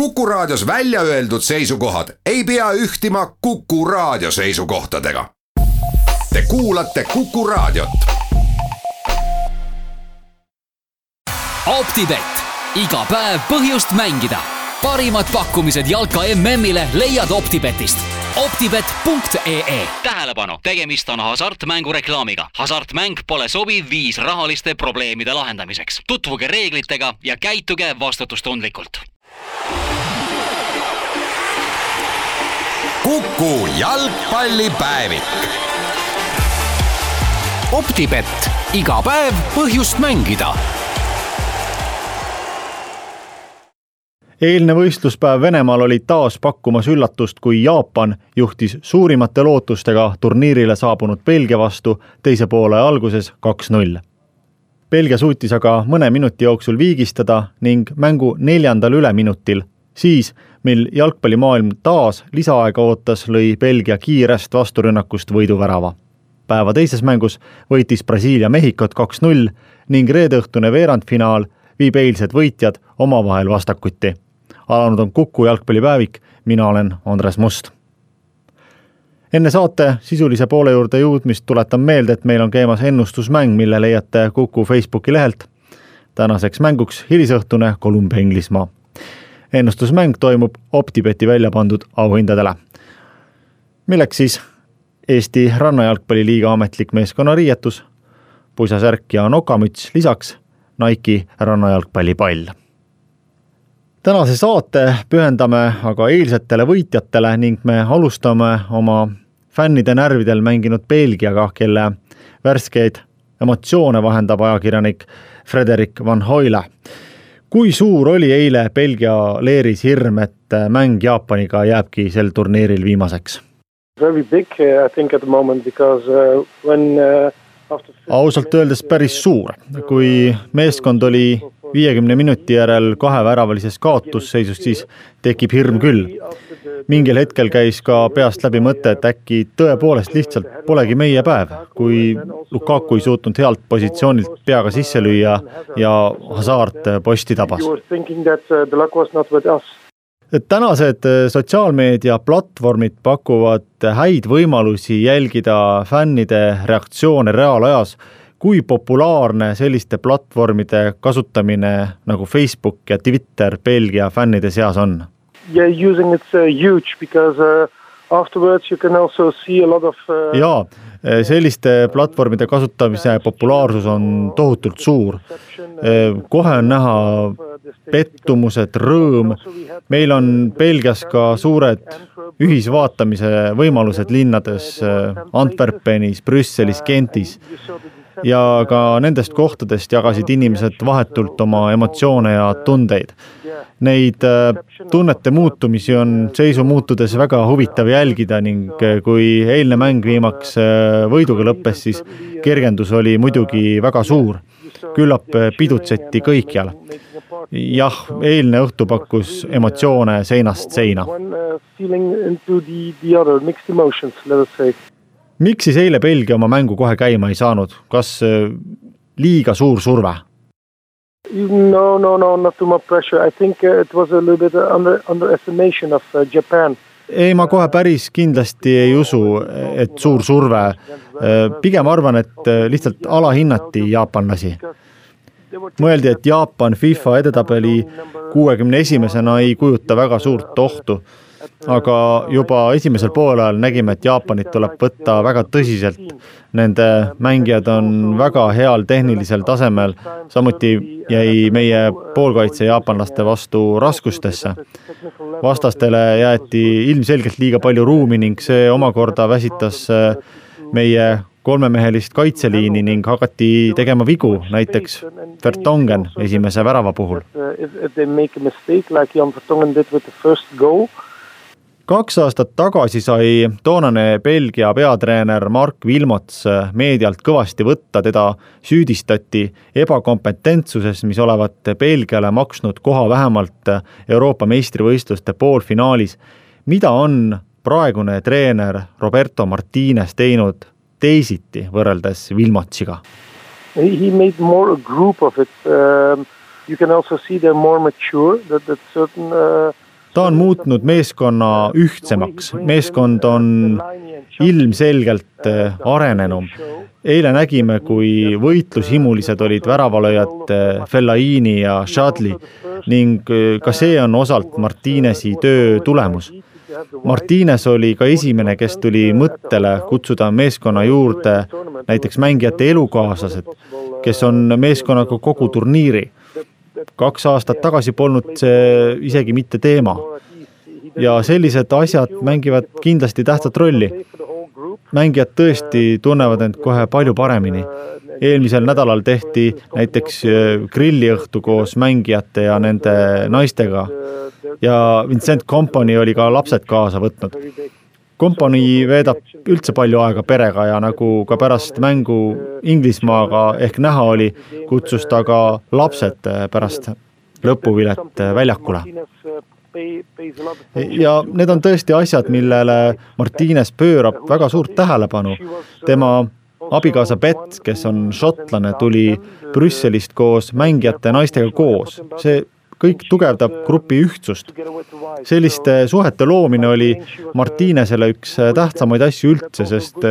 Kuku Raadios välja öeldud seisukohad ei pea ühtima Kuku Raadio seisukohtadega. Te kuulate Kuku Raadiot. optibett, iga päev põhjust mängida. parimad pakkumised jalka MM-ile leiad Optibetist optibet.ee. tähelepanu, tegemist on hasartmängureklaamiga. hasartmäng pole sobiv viis rahaliste probleemide lahendamiseks. tutvuge reeglitega ja käituge vastutustundlikult Kuku jalgpallipäevik. optibett, iga päev põhjust mängida eilne võistluspäev Venemaal oli taas pakkumas üllatust, kui Jaapan juhtis suurimate lootustega turniirile saabunud Belgia vastu teise poole alguses kaks-null. Belgia suutis aga mõne minuti jooksul viigistada ning mängu neljandal üleminutil, siis mil jalgpallimaailm taas lisaaega ootas, lõi Belgia kiirest vasturünnakust võiduvärava. päeva teises mängus võitis Brasiilia Mehhikot kaks-null ning reedeõhtune veerandfinaal viib eilsed võitjad omavahel vastakuti alanud on Kuku jalgpallipäevik, mina olen Andres Must. enne saate sisulise poole juurde jõudmist tuletan meelde, et meil on käimas ennustusmäng, mille leiate Kuku Facebooki lehelt. tänaseks mänguks hilisõhtune Kolumbia-Inglismaa. Ennustusmäng toimub Optibeti välja pandud auhindadele. milleks siis Eesti Rannajalgpalliliiga ametlik meeskonnariietus, pusasärk ja nokamüts, lisaks Nike'i rannajalgpallipall tänase saate pühendame aga eilsetele võitjatele ning me alustame oma fännide närvidel mänginud Belgiaga, kelle värskeid emotsioone vahendab ajakirjanik Frederik Van Hoyle. Kui suur oli eile Belgia leeris hirm, et mäng Jaapaniga jääbki sel turniiril viimaseks? Very big I think at the moment because uh, when uh, ausalt öeldes päris suur, kui meeskond oli viiekümne minuti järel kaheväravalises kaotusseisus, siis tekib hirm küll. mingil hetkel käis ka peast läbi mõte, et äkki tõepoolest lihtsalt polegi meie päev, kui Lukaku ei suutnud healt positsioonilt peaga sisse lüüa ja Hazard posti tabas tänased sotsiaalmeedia platvormid pakuvad häid võimalusi jälgida fännide reaktsioone reaalajas kui populaarne selliste platvormide kasutamine nagu Facebook ja Twitter Belgia fännide seas on? Yeah, using it's uh, huge because uh, afterwards you can also see a lot of uh... jaa, selliste platvormide kasutamise populaarsus on tohutult suur. kohe on näha pettumused, rõõm, meil on Belgias ka suured ühisvaatamise võimalused linnades Antwerpenis, Brüsselis, Gentis ja ka nendest kohtadest jagasid inimesed vahetult oma emotsioone ja tundeid. Neid äh, tunnete muutumisi on seisu muutudes väga huvitav jälgida ning äh, kui eilne mäng viimaks äh, võiduga lõppes, siis kergendus oli muidugi väga suur. küllap pidutseti kõikjal. jah, eilne õhtu pakkus emotsioone seinast seina miks siis eile Belgia oma mängu kohe käima ei saanud, kas äh, liiga suur surve? No, no, no, not too much pressure. I think it was a little bit under, underestimation of uh, Japan. ei, ma kohe päris kindlasti ei usu, et suur surve. Äh, pigem arvan, et äh, lihtsalt alahinnati jaapanlasi. mõeldi, et Jaapan FIFA edetabeli kuuekümne esimesena ei kujuta väga suurt ohtu aga juba esimesel poolajal nägime, et Jaapanit tuleb võtta väga tõsiselt. Nende mängijad on väga heal tehnilisel tasemel, samuti jäi meie poolkaitse jaapanlaste vastu raskustesse. vastastele jäeti ilmselgelt liiga palju ruumi ning see omakorda väsitas äh, meie kolmemehelist kaitseliini ning hakati tegema vigu, näiteks Vertongen esimese värava puhul kaks aastat tagasi sai toonane Belgia peatreener Mark Wilmots meedialt kõvasti võtta, teda süüdistati ebakompetentsuses, mis olevat Belgiale maksnud koha vähemalt Euroopa meistrivõistluste poolfinaalis. mida on praegune treener Roberto Martines teinud teisiti võrreldes Wilmotsiga? He made more a group of it uh,. You can also see they are more mature that that certain uh, ta on muutnud meeskonna ühtsemaks, meeskond on ilmselgelt äh, arenenum. eile nägime, kui võitlushimulised olid väravalööjad äh, Fellaini ja Shadli ning äh, ka see on osalt Martinesi töö tulemus. Martines oli ka esimene, kes tuli mõttele kutsuda meeskonna juurde näiteks mängijate elukaaslased, kes on meeskonnaga kogu turniiri. Kaks aastat tagasi polnud see isegi mitte teema ja sellised asjad mängivad kindlasti tähtsat rolli mängijad tõesti tunnevad end kohe palju paremini. eelmisel nädalal tehti näiteks äh, grilliõhtu koos mängijate ja nende naistega ja Vincent Company oli ka lapsed kaasa võtnud. Company veedab üldse palju aega perega ja nagu ka pärast mängu Inglismaaga ehk näha oli, kutsus ta ka lapsed äh, pärast lõpuvilet äh, väljakule ja need on tõesti asjad, millele Martines pöörab väga suurt tähelepanu. tema abikaasa Bett, kes on šotlane, tuli Brüsselist koos mängijate naistega koos. see kõik tugevdab grupi ühtsust. selliste suhete loomine oli Martinesele üks tähtsamaid asju üldse, sest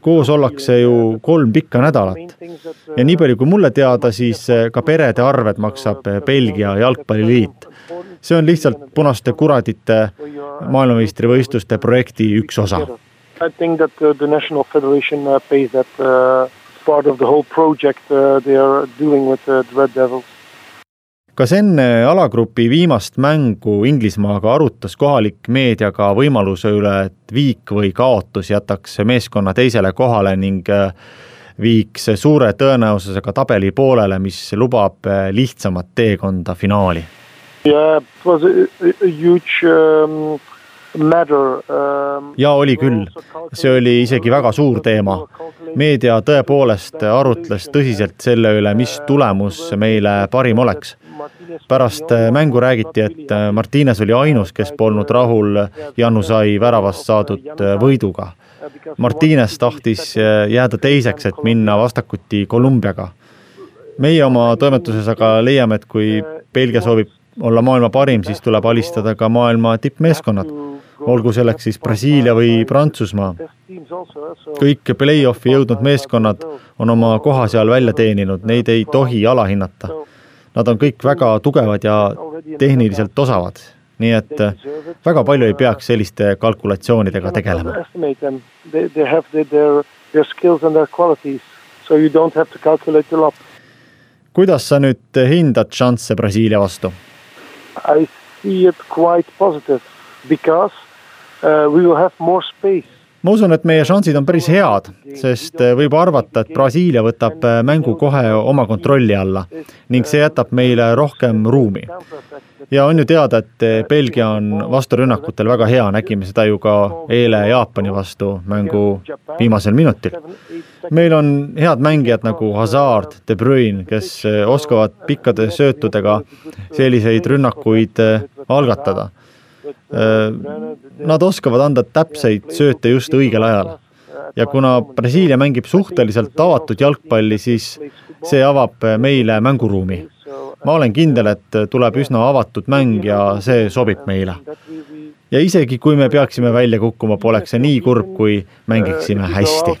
koos ollakse ju kolm pikka nädalat. ja nii palju, kui mulle teada, siis ka perede arved maksab Belgia jalgpalliliit see on lihtsalt punaste kuradite maailmameistrivõistluste projekti üks osa. I think that uh, the national federation uh, pays that uh, part of the whole project uh, they are doing with uh, the Red Devils kas enne alagrupi viimast mängu Inglismaaga arutas kohalik meedia ka võimaluse üle, et viik või kaotus jätaks meeskonna teisele kohale ning uh, viiks suure tõenäosusega tabeli poolele, mis lubab lihtsamat teekonda finaali? Um, um,. ja oli küll, see oli isegi väga suur teema. meedia tõepoolest arutles tõsiselt selle üle, mis tulemus meile parim oleks. Pärast mängu räägiti, et Martines oli ainus, kes polnud rahul Janusai väravast saadud võiduga. Martines tahtis jääda teiseks, et minna vastakuti Kolumbiaga. meie oma toimetuses aga leiame, et kui Belgia soovib olla maailma parim, siis tuleb alistada ka maailma tippmeeskonnad. olgu selleks siis Brasiilia või Prantsusmaa. kõik play-off'i jõudnud meeskonnad on oma koha seal välja teeninud, neid ei tohi alahinnata. Nad on kõik väga tugevad ja tehniliselt osavad, nii et väga palju ei peaks selliste kalkulatsioonidega tegelema. Kuidas sa nüüd hindad šansse Brasiilia vastu? I see it quite positive because uh, we will have more space ma usun, et meie šansid on päris head, sest uh, võib arvata, et Brasiilia võtab uh, mängu kohe oma kontrolli alla ning see jätab meile rohkem ruumi. ja on ju teada, et uh, Belgia on vasturünnakutel väga hea, nägime seda ju ka eile Jaapani vastu mängu viimasel minutil. meil on head mängijad nagu Hazard, De Bruyne, kes oskavad pikkade söötudega selliseid rünnakuid algatada nad oskavad anda täpseid sööte just õigel ajal. ja kuna Brasiilia mängib suhteliselt avatud jalgpalli, siis see avab meile mänguruumi. ma olen kindel, et tuleb üsna avatud mäng ja see sobib meile. ja isegi, kui me peaksime välja kukkuma, poleks see nii kurb, kui mängiksime hästi.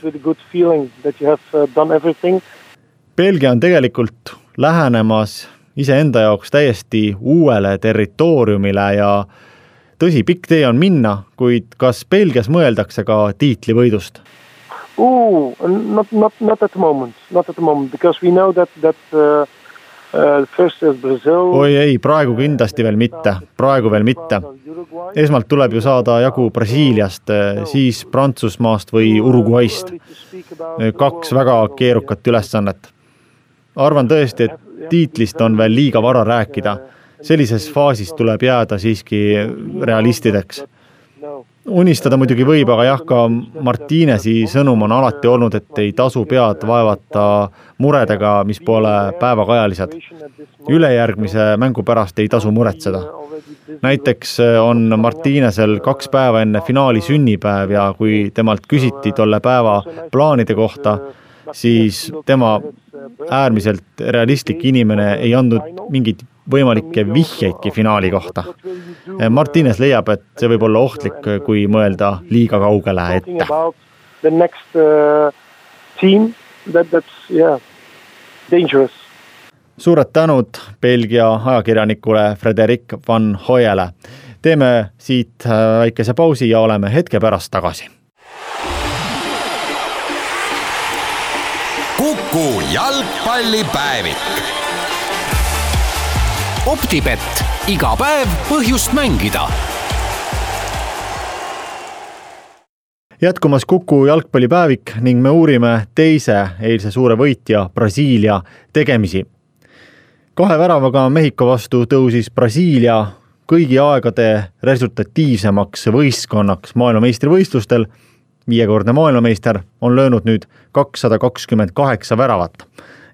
Belgia on tegelikult lähenemas iseenda jaoks täiesti uuele territooriumile ja tõsi, pikk tee on minna, kuid kas Belgias mõeldakse ka tiitlivõidust? Ooh, not, not, not at the moment, not at the moment because we know that, that uh, uh oi ei, praegu kindlasti veel mitte, praegu veel mitte. esmalt tuleb ju saada jagu Brasiiliast, siis Prantsusmaast või Uruguayst. kaks väga keerukat ülesannet. arvan tõesti, et tiitlist on veel liiga vara rääkida sellises faasis tuleb jääda siiski realistideks. unistada muidugi võib, aga jah, ka Martinesi sõnum on alati olnud, et ei tasu pead vaevata muredega, mis pole päevakajalised. ülejärgmise mängu pärast ei tasu muretseda. näiteks on Martinesel kaks päeva enne finaali sünnipäev ja kui temalt küsiti tolle päeva plaanide kohta, siis tema äärmiselt realistlik inimene ei andnud mingit võimalikke vihjeidki finaali kohta. Martines leiab, et see võib olla ohtlik, kui mõelda liiga kaugele ette. The next uh, team that that's yeah dangerous suured tänud Belgia ajakirjanikule Frederik van Hoiele. teeme siit väikese pausi ja oleme hetke pärast tagasi. kuku jalgpallipäevik. Optibett, iga päev põhjust mängida jätkumas Kuku jalgpallipäevik ning me uurime teise eilse suure võitja Brasiilia tegemisi kahe väravaga Mehhiko vastu tõusis Brasiilia kõigi aegade resultatiivsemaks võistkonnaks maailmameistrivõistlustel. viiekordne maailmameister on löönud nüüd kakssada kakskümmend kaheksa väravat.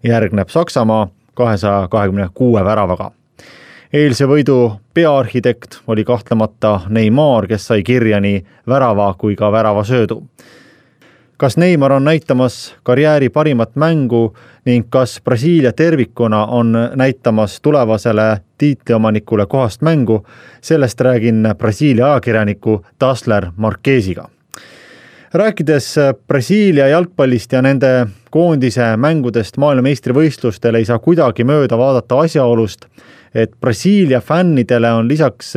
järgneb Saksamaa kahesaja kahekümne kuue väravaga. Eilse võidu peaarhitekt oli kahtlemata Neimar, kes sai kirja nii värava kui ka väravasöödu kas Neimar on näitamas karjääri parimat mängu ning kas Brasiilia tervikuna on näitamas tulevasele tiitliomanikule kohast mängu, sellest räägin Brasiilia ajakirjaniku Tasler Marquesiga. rääkides Brasiilia jalgpallist ja nende koondise mängudest maailmameistrivõistlustel ei saa kuidagi mööda vaadata asjaolust, et Brasiilia fännidele on lisaks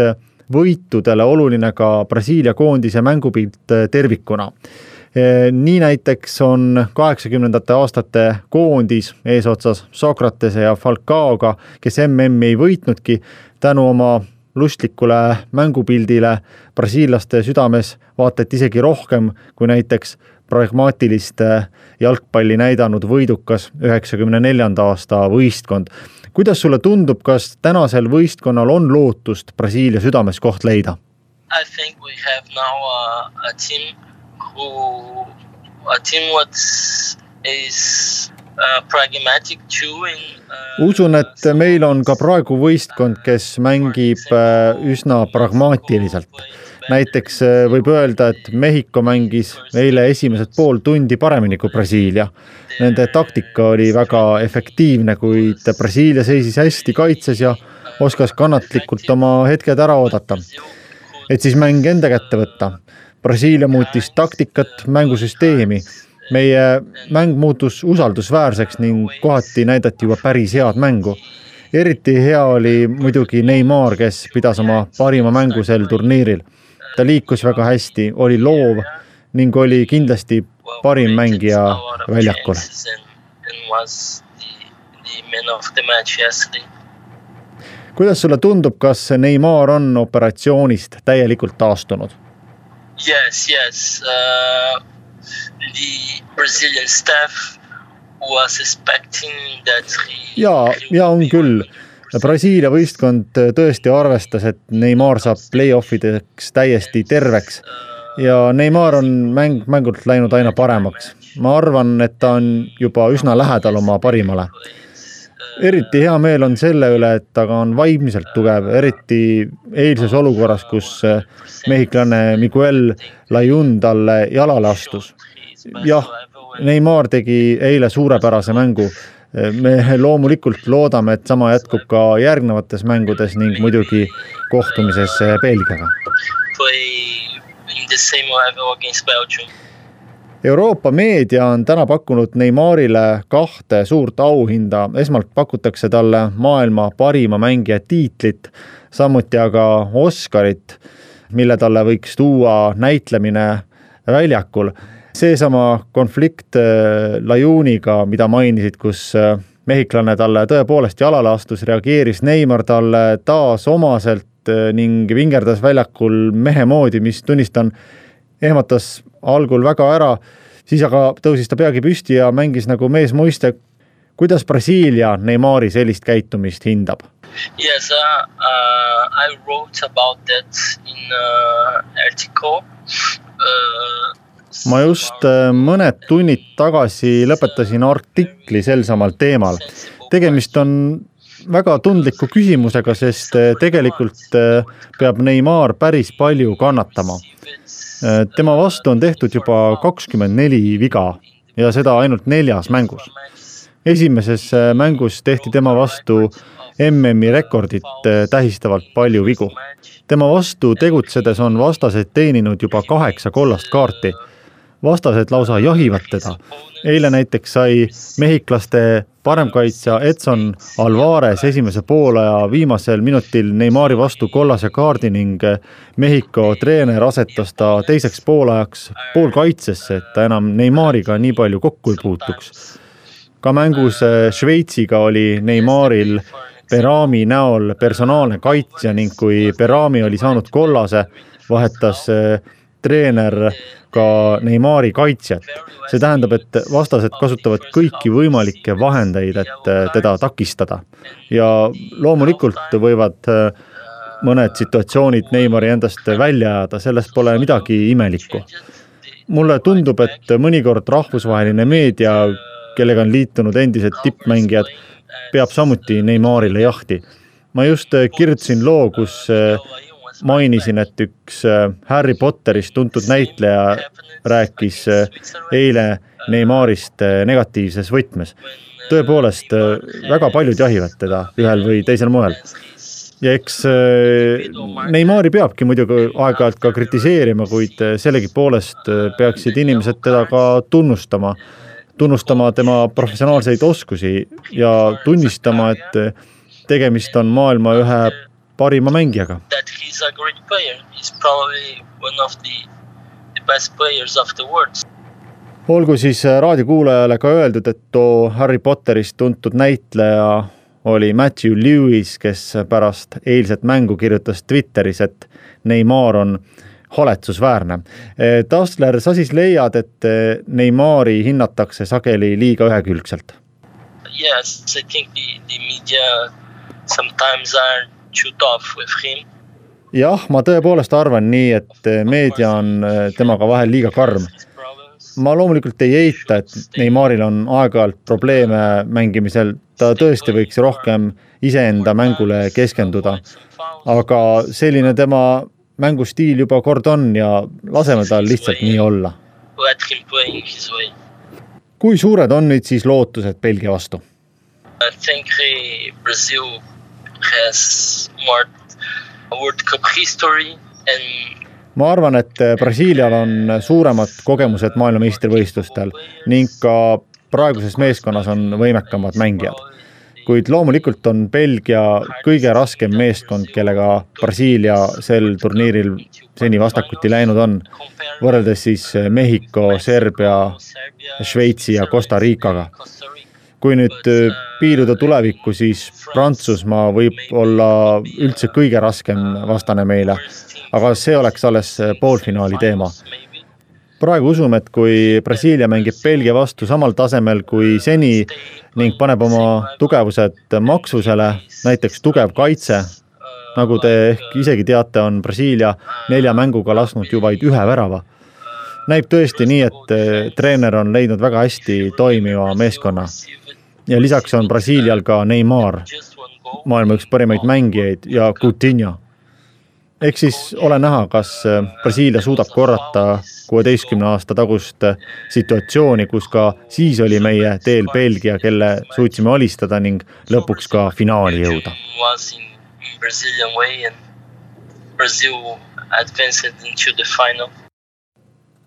võitudele oluline ka Brasiilia koondise mängupilt tervikuna nii näiteks on kaheksakümnendate aastate koondis eesotsas Sokratese ja Falcaoga, kes MM-i ei võitnudki, tänu oma lustlikule mängupildile brasiillaste südames vaata et isegi rohkem kui näiteks pragmaatilist jalgpalli näidanud võidukas üheksakümne neljanda aasta võistkond. Kuidas sulle tundub, kas tänasel võistkonnal on lootust Brasiilia südames koht leida? I think we have now a, a team who a team what is uh, pragmatic too in uh, usun, et meil on ka praegu võistkond, kes mängib uh, üsna pragmaatiliselt. Näiteks uh, võib öelda, et Mehhiko mängis eile esimesed pool tundi paremini kui Brasiilia. Nende taktika oli väga efektiivne, kuid Brasiilia seisis hästi kaitses ja oskas kannatlikult oma hetked ära oodata. et siis mäng enda kätte võtta Brasiilia muutis taktikat, mängusüsteemi. meie mäng muutus usaldusväärseks ning kohati näidati juba päris head mängu. eriti hea oli muidugi Neimar, kes pidas oma parima mängu sel turniiril. Ta liikus väga hästi, oli loov ning oli kindlasti parim mängija väljakul. kuidas sulle tundub, kas Neimar on operatsioonist täielikult taastunud? Yes, yes. Uh, the Brazilian staff was expecting that he ja, ja on küll. Brasiilia võistkond tõesti arvestas, et Neimar saab play-off ideks täiesti terveks ja Neimar on mäng, mängult läinud aina paremaks. ma arvan, et ta on juba üsna lähedal oma parimale eriti hea meel on selle üle, et ta ka on vaimselt tugev, eriti eilses olukorras, kus eh, mehhiklane Miguel Layun talle jalale astus. jah, Neimar tegi eile suurepärase mängu. Me loomulikult loodame, et sama jätkub ka järgnevates mängudes ning muidugi kohtumises Belgiaga. against Belgium Euroopa meedia on täna pakkunud Neymarile kahte suurt auhinda, esmalt pakutakse talle maailma parima mängija tiitlit, samuti aga Oscarit, mille talle võiks tuua näitlemine väljakul. Seesama konflikt äh, Lajuniga, mida mainisid, kus äh, mehhiklane talle tõepoolest jalale astus, reageeris Neimar talle taas omaselt äh, ning vingerdas väljakul mehe moodi, mis tunnistan, ehmatas algul väga ära, siis aga tõusis ta peagi püsti ja mängis nagu mees muiste. kuidas Brasiilia Neimari sellist käitumist hindab? Yes, uh, uh, I wrote about that in uh, article uh, ma just uh, mõned tunnid tagasi lõpetasin artikli sel samal teemal. tegemist on väga tundliku küsimusega, sest uh, tegelikult peab Neimar päris palju kannatama. Äh, tema vastu on tehtud juba kakskümmend neli viga ja seda ainult neljas mängus. esimeses äh, mängus tehti tema vastu MM-i rekordit äh, tähistavalt palju vigu. tema vastu tegutsedes on vastased teeninud juba kaheksa kollast kaarti. Vastased lausa jahivad teda. eile näiteks sai mehhiklaste paremkaitsja Edson Alvarez esimese poolaja viimasel minutil Neimari vastu kollase kaardi ning Mehhiko treener asetas ta teiseks poolajaks poolkaitsesse, et ta enam Neimariga nii palju kokku ei puutuks ka mängus äh, Šveitsiga oli Neymaril Berami näol personaalne kaitsja ning kui Berami oli saanud kollase, vahetas äh, treener ka Neimari kaitsjat. see tähendab, et vastased kasutavad kõiki võimalikke vahendeid, et äh, teda takistada. ja loomulikult võivad mõned situatsioonid Neimari endast välja ajada, selles pole midagi imelikku. mulle tundub, et mõnikord rahvusvaheline meedia kellega on liitunud endised tippmängijad, peab samuti Neymarile jahti. ma just äh, kirjutasin loo, kus mainisin, et üks äh, Harry Potterist tuntud näitleja rääkis eile Neymarist negatiivses võtmes. tõepoolest, väga paljud jahivad teda ühel või teisel moel ja eks Neimari peabki muidugi aeg-ajalt ka kritiseerima, kuid sellegipoolest peaksid inimesed teda ka tunnustama tunnustama tema professionaalseid oskusi ja tunnistama, et tegemist on maailma ühe parima mängijaga. Olgu siis raadiokuulajale ka öeldud, et too Harry Potterist tuntud näitleja oli Matthew Lewis, kes pärast eilset mängu kirjutas Twitteris, et Neimar on haletsusväärne. Eh, Tassler, sa siis leiad, et eh, Neimari hinnatakse sageli liiga ühekülgselt? Yes, I think the, the media sometimes are too tough with him. Jah, ma tõepoolest arvan nii, et eh, meedia on temaga vahel liiga karm. ma loomulikult ei eita, et Neimaril on aeg-ajalt probleeme mängimisel, ta tõesti võiks rohkem iseenda mängule keskenduda. aga selline tema mängustiil juba kord on ja laseme tal lihtsalt nii olla. kui suured on nüüd siis lootused Belgia vastu? I think Brazil has more World Cup history and ma arvan, et Brasiilial on suuremad kogemused maailmameistrivõistlustel ning ka praeguses meeskonnas on võimekamad mängijad kuid loomulikult on Belgia kõige raskem meeskond, kellega Brasiilia sel turniiril seni vastakuti läinud on, võrreldes siis Mehhiko, Serbia, Šveitsi ja Costa Ricaga. Kui nüüd piiluda tulevikku, siis Prantsusmaa võib olla üldse kõige raskem vastane meile, aga see oleks alles poolfinaali teema praegu usume, et kui Brasiilia mängib Belgia vastu samal tasemel kui seni ning paneb oma tugevused maksusele, näiteks tugev kaitse, nagu te ehk isegi teate, on Brasiilia nelja mänguga lasknud ju vaid ühe värava. näib tõesti nii, et eh, treener on leidnud väga hästi toimiva meeskonna. Ja lisaks on Brasiilial ka Neimar, maailma üks parimaid mängijaid ja Coutinho ehk siis ole näha, kas äh, Brasiilia suudab korrata kuueteistkümne aasta tagust äh, situatsiooni, kus ka siis oli meie teel Belgia, kelle suutsime alistada ning lõpuks ka finaali jõuda.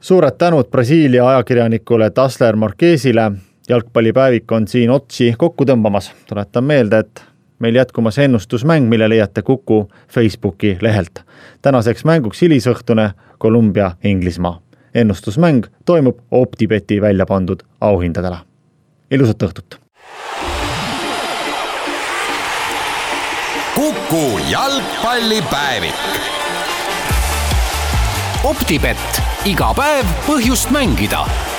suured tänud Brasiilia ajakirjanikule Tasler Marquesile. Jalgpallipäevik on siin otsi kokku tõmbamas. tuletan meelde, et meil jätkumas ennustusmäng, mille leiate Kuku Facebooki lehelt. tänaseks mänguks hilisõhtune Kolumbia-Inglismaa. ennustusmäng toimub OpTibeti välja pandud auhindadele. ilusat õhtut! kuku jalgpallipäevik. optibett, iga päev põhjust mängida